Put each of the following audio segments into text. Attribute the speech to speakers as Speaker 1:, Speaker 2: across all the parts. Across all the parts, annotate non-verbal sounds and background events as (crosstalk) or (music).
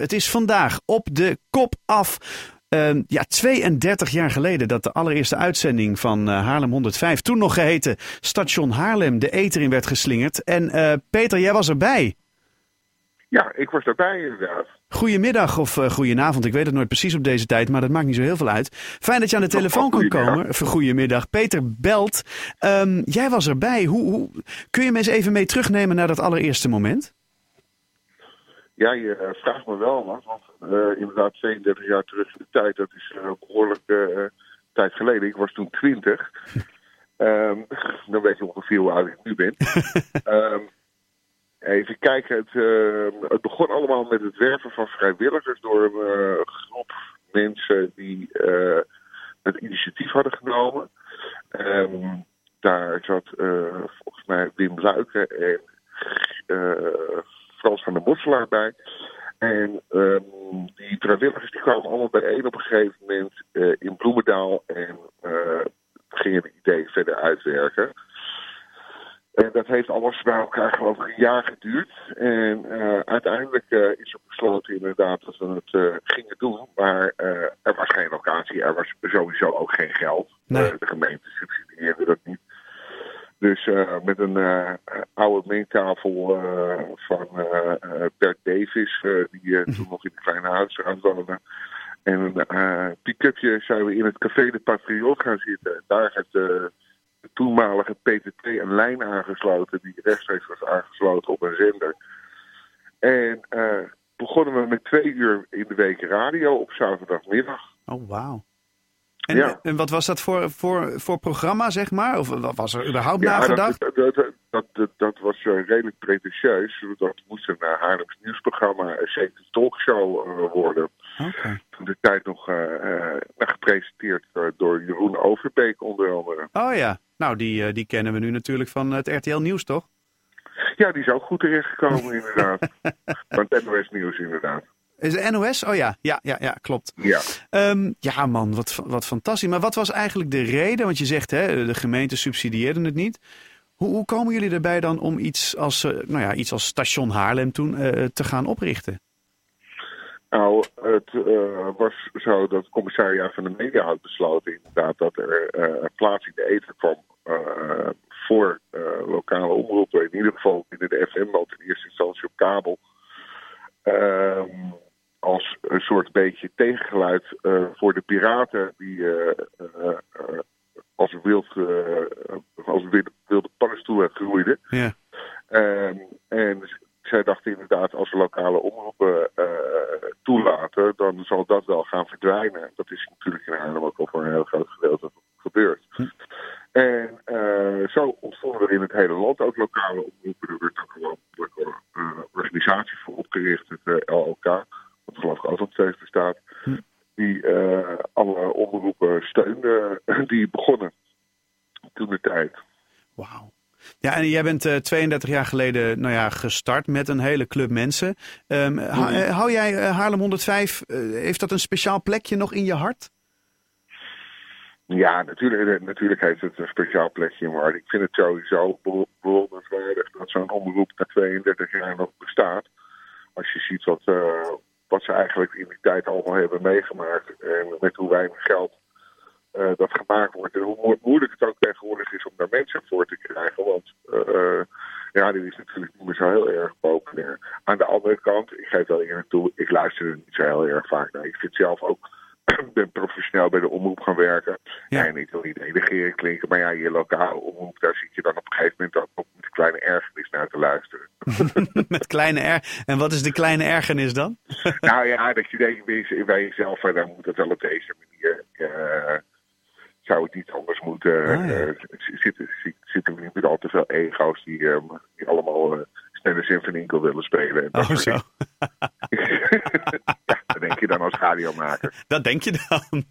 Speaker 1: Het is vandaag op de kop af. Uh, ja, 32 jaar geleden dat de allereerste uitzending van uh, Haarlem 105, toen nog geheten Station Haarlem, de eter in werd geslingerd. En uh, Peter, jij was erbij.
Speaker 2: Ja, ik was erbij inderdaad.
Speaker 1: Goedemiddag of uh, goedenavond, ik weet het nooit precies op deze tijd, maar dat maakt niet zo heel veel uit. Fijn dat je aan de telefoon kan komen. Goedemiddag. Peter Belt, um, jij was erbij. Hoe, hoe, kun je me eens even mee terugnemen naar dat allereerste moment?
Speaker 2: Ja, je uh, vraagt me wel, man. Want uh, inderdaad, 32 jaar terug in de tijd, dat is uh, behoorlijk tijd geleden. Ik was toen 20. um, (laughs) dan weet je ongeveer hoe oud ik nu ben. um, (laughs) even kijken, het, het, begon allemaal met het werven van vrijwilligers door een groep mensen die het initiatief hadden genomen. Um, daar zat volgens mij Wim Luiken en Frans van der Bosselaar bij. En um, die vrijwilligers die kwamen allemaal bijeen op een gegeven moment uh, in Bloemendaal en uh, gingen het idee verder uitwerken. En dat heeft alles bij elkaar geloof ik een jaar geduurd. En uh, uiteindelijk is er besloten inderdaad dat we het gingen doen. Maar er was geen locatie, er was sowieso ook geen geld.
Speaker 1: Nee.
Speaker 2: de gemeente subsidieerde dat niet. Dus uh, met een uh, oude mengtafel uh, van Bert Davis, die toen nog in het kleine huis aan woonde. En een pick-upje zijn we in het café de Patriot gaan zitten. Daar heeft de, de toenmalige PTT een lijn aangesloten die rechtstreeks was aangesloten op een zender. En begonnen we met twee uur in de week radio op zaterdagmiddag.
Speaker 1: Oh, wauw. En, ja. en wat was dat voor, voor, voor programma, zeg maar? Of was er überhaupt
Speaker 2: ja,
Speaker 1: nagedacht?
Speaker 2: Dat, dat, dat, was uh, redelijk pretentieus. Dat moest een uh, Haarlems nieuwsprogramma, een zeker talkshow uh, worden.
Speaker 1: Okay.
Speaker 2: Toen de tijd nog gepresenteerd door Jeroen Overbeek onder andere.
Speaker 1: Oh ja, nou die, die kennen we nu natuurlijk van het RTL Nieuws, toch?
Speaker 2: Ja, die is ook goed terechtgekomen (laughs) inderdaad. van het NOS Nieuws inderdaad.
Speaker 1: Is de NOS? Oh ja, ja, ja, ja klopt.
Speaker 2: Ja,
Speaker 1: um, ja man, wat, wat fantastisch. Maar wat was eigenlijk de reden? Want je zegt, hè, de gemeente subsidieerde het niet. Hoe, hoe komen jullie erbij dan om iets als, uh, nou ja, iets als station Haarlem toen uh, te gaan oprichten?
Speaker 2: Nou, het uh, was zo dat het commissariaat van de media had besloten inderdaad dat er plaats in de eten kwam voor lokale omroepen. In ieder geval binnen de FM, want in eerste instantie op kabel. Um, als een soort beetje tegengeluid uh, voor de piraten die uh, uh, als wild als wilde, wilde paddenstoelen groeiden.
Speaker 1: Ja.
Speaker 2: Um, en zij dachten inderdaad, als we lokale omroepen toelaten, dan zal dat wel gaan verdwijnen. Dat is natuurlijk in Haarlem ook al voor een heel groot gedeelte gebeurd.
Speaker 1: Hm.
Speaker 2: En zo ontstonden er in het hele land ook lokale omroepen. Er werd ook gewoon een organisatie voor opgericht, het LLK wat geloof ik ook nog steeds bestaat,
Speaker 1: hm.
Speaker 2: die uh, alle omroepen steunde, die begonnen toen de tijd.
Speaker 1: Wauw. Ja, en jij bent uh, 32 jaar geleden nou ja, gestart met een hele club mensen. Um, mm. hou, hou jij uh, Haarlem 105, heeft dat een speciaal plekje nog in je hart?
Speaker 2: Ja, natuurlijk, natuurlijk heeft het een speciaal plekje in mijn hart. Ik vind het sowieso bewonderenswaardig dat zo'n omroep na 32 jaar nog bestaat. Als je ziet wat, wat ze eigenlijk in die tijd allemaal hebben meegemaakt. En met hoe weinig geld uh, dat gemaakt wordt. En hoe mo moeilijk het ook tegenwoordig is om daar mensen voor te krijgen. Want uh, ja, dit is natuurlijk niet meer zo heel erg populair. Aan de andere kant, ik geef wel eerlijk toe, ik luister er niet zo heel erg vaak naar. Ik vind zelf ook (clears throat) ben professioneel bij de omroep gaan werken.
Speaker 1: Ja.
Speaker 2: En ik wil niet denigeren klinken, maar ja, je lokale omroep, daar zit je dan op een gegeven moment ook met een kleine ergernis naar te luisteren. (laughs) (laughs)
Speaker 1: met kleine er En wat is de kleine ergernis dan?
Speaker 2: nou ja, dat je denkt bij jezelf, dan moet het wel op deze manier. Uh, zou het niet anders moeten.
Speaker 1: Ah, ja.
Speaker 2: uh, zitten, zitten we niet met al te veel ego's die, uh, die allemaal en Van Inkel willen spelen. En
Speaker 1: Oh, zo. (laughs)
Speaker 2: ja, dat denk je dan als radiomaker. (laughs)
Speaker 1: Dat denk je dan.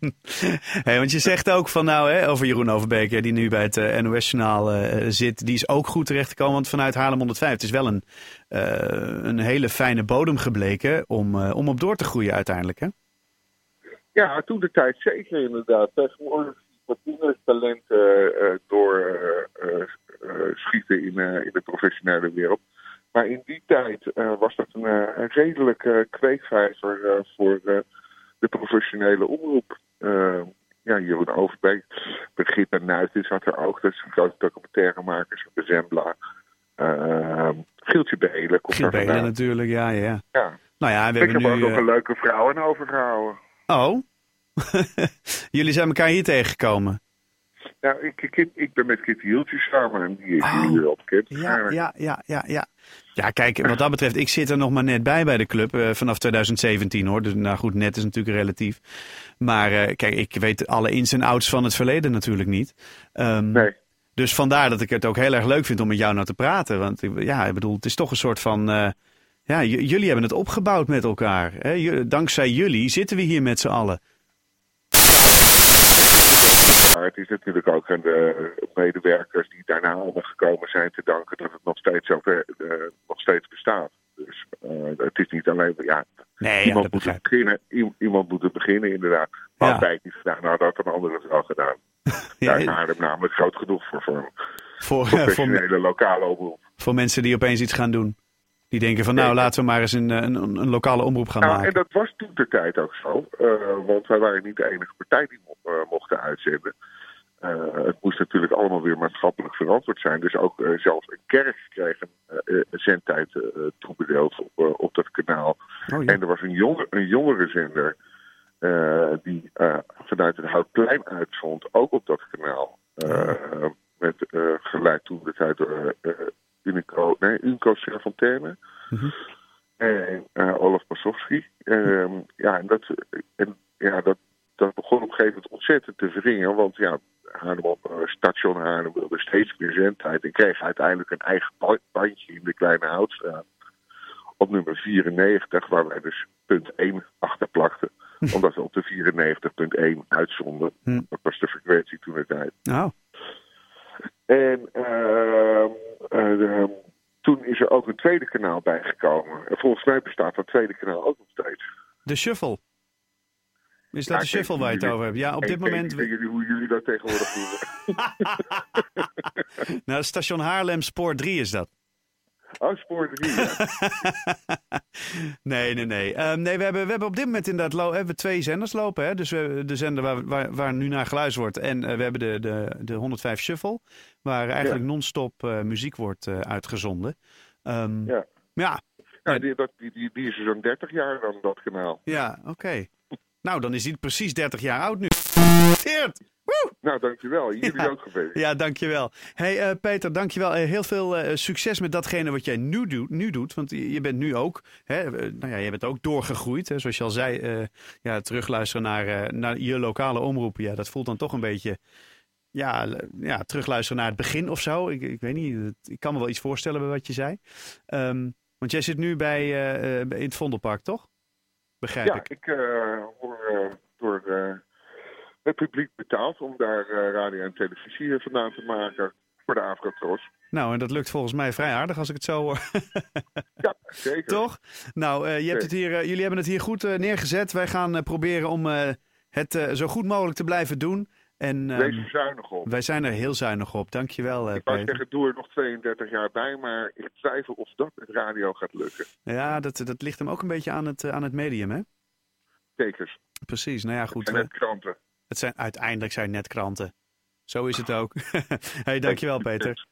Speaker 1: hey, want je zegt ook van nou, hè, over Jeroen Overbeek, die nu bij het uh, NOS-journaal uh, zit, die is ook goed terechtgekomen. Want vanuit Haarlem 105, het is wel een, uh, een hele fijne bodem gebleken om, om op door te groeien uiteindelijk, hè?
Speaker 2: Ja, toen de tijd zeker inderdaad. Tegenwoordig wat talenten door schieten in, in de professionele wereld. Maar in die tijd was dat een, een redelijke kweekvijver voor de professionele omroep. ja, Jeroen Overbeek, Brigitte Nuiten zat er ook. Dat is een grote documentairemakers, de Zembla. Gieltje Belen.
Speaker 1: Giel Belen natuurlijk, ja, ja.
Speaker 2: ja.
Speaker 1: Nou ja, we
Speaker 2: ik
Speaker 1: hebben
Speaker 2: heb
Speaker 1: nu...
Speaker 2: ook nog een leuke vrouw aan overgehouden.
Speaker 1: Oh? (laughs) Jullie zijn elkaar hier tegengekomen?
Speaker 2: Nou, ik, ik, ik ben met Kitty Hieltjes samen en die is jullie wel bekend.
Speaker 1: Ja, ja, ja, ja, ja. Ja, kijk, wat dat betreft, ik zit er nog maar net bij bij de club eh, vanaf 2017 hoor. Dus nou goed, net is natuurlijk relatief. Maar eh, kijk, ik weet alle ins en outs van het verleden natuurlijk niet. Ehm,
Speaker 2: Nee.
Speaker 1: Dus vandaar dat ik het ook heel erg leuk vind om met jou nou te praten. Want ik- ja, ik bedoel, het is toch een soort van. eh, ja, jullie hebben het opgebouwd met elkaar. Hè? Dankzij jullie zitten we hier met z'n allen.
Speaker 2: Het is natuurlijk ook aan de medewerkers die daarna allemaal gekomen zijn te danken dat het nog steeds, zo ver, eh, nog steeds bestaat. Dus eh, het is niet alleen, ja,
Speaker 1: Nee,
Speaker 2: iemand,
Speaker 1: dat
Speaker 2: moet het beginnen, iemand moet het beginnen inderdaad. Maar
Speaker 1: Ja.
Speaker 2: het niet gedaan hadden, had een ander het wel gedaan. (laughs)
Speaker 1: Ja,
Speaker 2: Daar is Haarlem namelijk groot genoeg voor, voor
Speaker 1: voor, voor,
Speaker 2: professionele lokale omroep.
Speaker 1: voor mensen die opeens iets gaan doen. Die denken van nou, laten we maar eens een, een, een lokale omroep gaan
Speaker 2: Nou,
Speaker 1: maken.
Speaker 2: en dat was toen de tijd ook zo. eh, want wij waren niet de enige partij die mo- eh, mochten uitzenden. Eh, het moest natuurlijk allemaal weer maatschappelijk verantwoord zijn. Dus ook eh, zelfs een kerk kreeg een eh, zendtijd toebedeeld op, op dat kanaal.
Speaker 1: Oh, ja.
Speaker 2: En er was een, jonge, een jongerenzender eh, die vanuit het Houtplein uitzond, ook op dat kanaal. Met geleid toen de tijd door Unico, nee, Unico Serfontaine.
Speaker 1: Mhm.
Speaker 2: En Olaf Pasowski. Ehm, ja, en dat, en, ja dat, dat begon op een gegeven moment ontzettend te wringen. Want ja, Haarlem op eh, station Haarlem wilde steeds meer zendtijd. En kreeg uiteindelijk een eigen ba- bandje in de Kleine Houtstraat. Op nummer 94, waar wij dus punt 1 achter plakten. Omdat we op de 94.1 uitzonden.
Speaker 1: Hm.
Speaker 2: Dat was de frequentie toen de tijd.
Speaker 1: Nou,
Speaker 2: En ehm, eh, toen is er ook een tweede kanaal bijgekomen. En volgens mij bestaat dat tweede kanaal ook nog steeds.
Speaker 1: de shuffle. Is dat
Speaker 2: Ja,
Speaker 1: de
Speaker 2: ik
Speaker 1: shuffle waar je het over hebt? Ja, op
Speaker 2: Ik
Speaker 1: dit
Speaker 2: weet
Speaker 1: moment...
Speaker 2: niet jullie, hoe jullie dat tegenwoordig doen. (laughs)
Speaker 1: nou, station Haarlem Spoor 3 is dat.
Speaker 2: Oh, spoor 3. Ja. (laughs)
Speaker 1: nee, nee, nee. Ehm, nee we, hebben, we hebben op dit moment inderdaad hebben we twee zenders lopen. Hè? Dus we hebben de zender waar, waar, waar nu naar geluisterd wordt. En eh, we hebben de, de, de 105 Shuffle. Waar eigenlijk non-stop eh, muziek wordt eh, uitgezonden. Ehm,
Speaker 2: Ja.
Speaker 1: ja,
Speaker 2: Ja, die, dat, die, die, die is zo'n 30 jaar dan, dat kanaal.
Speaker 1: ja oké. Nou, dan is hij precies 30 jaar oud nu. Geert!
Speaker 2: Nou, dankjewel. Jullie
Speaker 1: Ja.
Speaker 2: ook geweest.
Speaker 1: Ja, dankjewel. hey, eh, Peter, dankjewel. Eh, heel veel eh, succes met datgene wat jij nu, doet, nu doet. Want je bent nu ook, hè, nou ja, je bent ook doorgegroeid. Hè, zoals je al zei, ja, terugluisteren naar, naar je lokale omroepen. Ja, dat voelt dan toch een beetje, ja, ja terugluisteren naar het begin of zo. Ik, ik weet niet, ik kan me wel iets voorstellen bij wat je zei. Ehm, want jij zit nu bij, in het Vondelpark, toch? Begrijp
Speaker 2: Ja,
Speaker 1: ik.
Speaker 2: ik eh, word eh, door eh, het publiek betaald om daar radio en televisie vandaan te maken voor de Afrotros.
Speaker 1: Nou, en dat lukt volgens mij vrij aardig als ik het zo hoor. (laughs)
Speaker 2: Ja, zeker.
Speaker 1: Toch? Nou, je hebt het hier, jullie hebben het hier goed neergezet. Wij gaan proberen om het zo goed mogelijk te blijven doen. En ehm,
Speaker 2: Wees er zuinig op.
Speaker 1: wij zijn er heel zuinig op. Dankjewel, eh
Speaker 2: Ik wou zeggen, doe er nog 32 jaar bij, maar ik twijfel of dat met radio gaat lukken.
Speaker 1: Ja, dat, dat ligt hem ook een beetje aan het, eh, aan het medium, hè?
Speaker 2: Tekens.
Speaker 1: Precies, nou ja, goed.
Speaker 2: Het kranten.
Speaker 1: het zijn, uiteindelijk zijn het net kranten. Zo is het ook. (laughs) hey, dankjewel, Peter.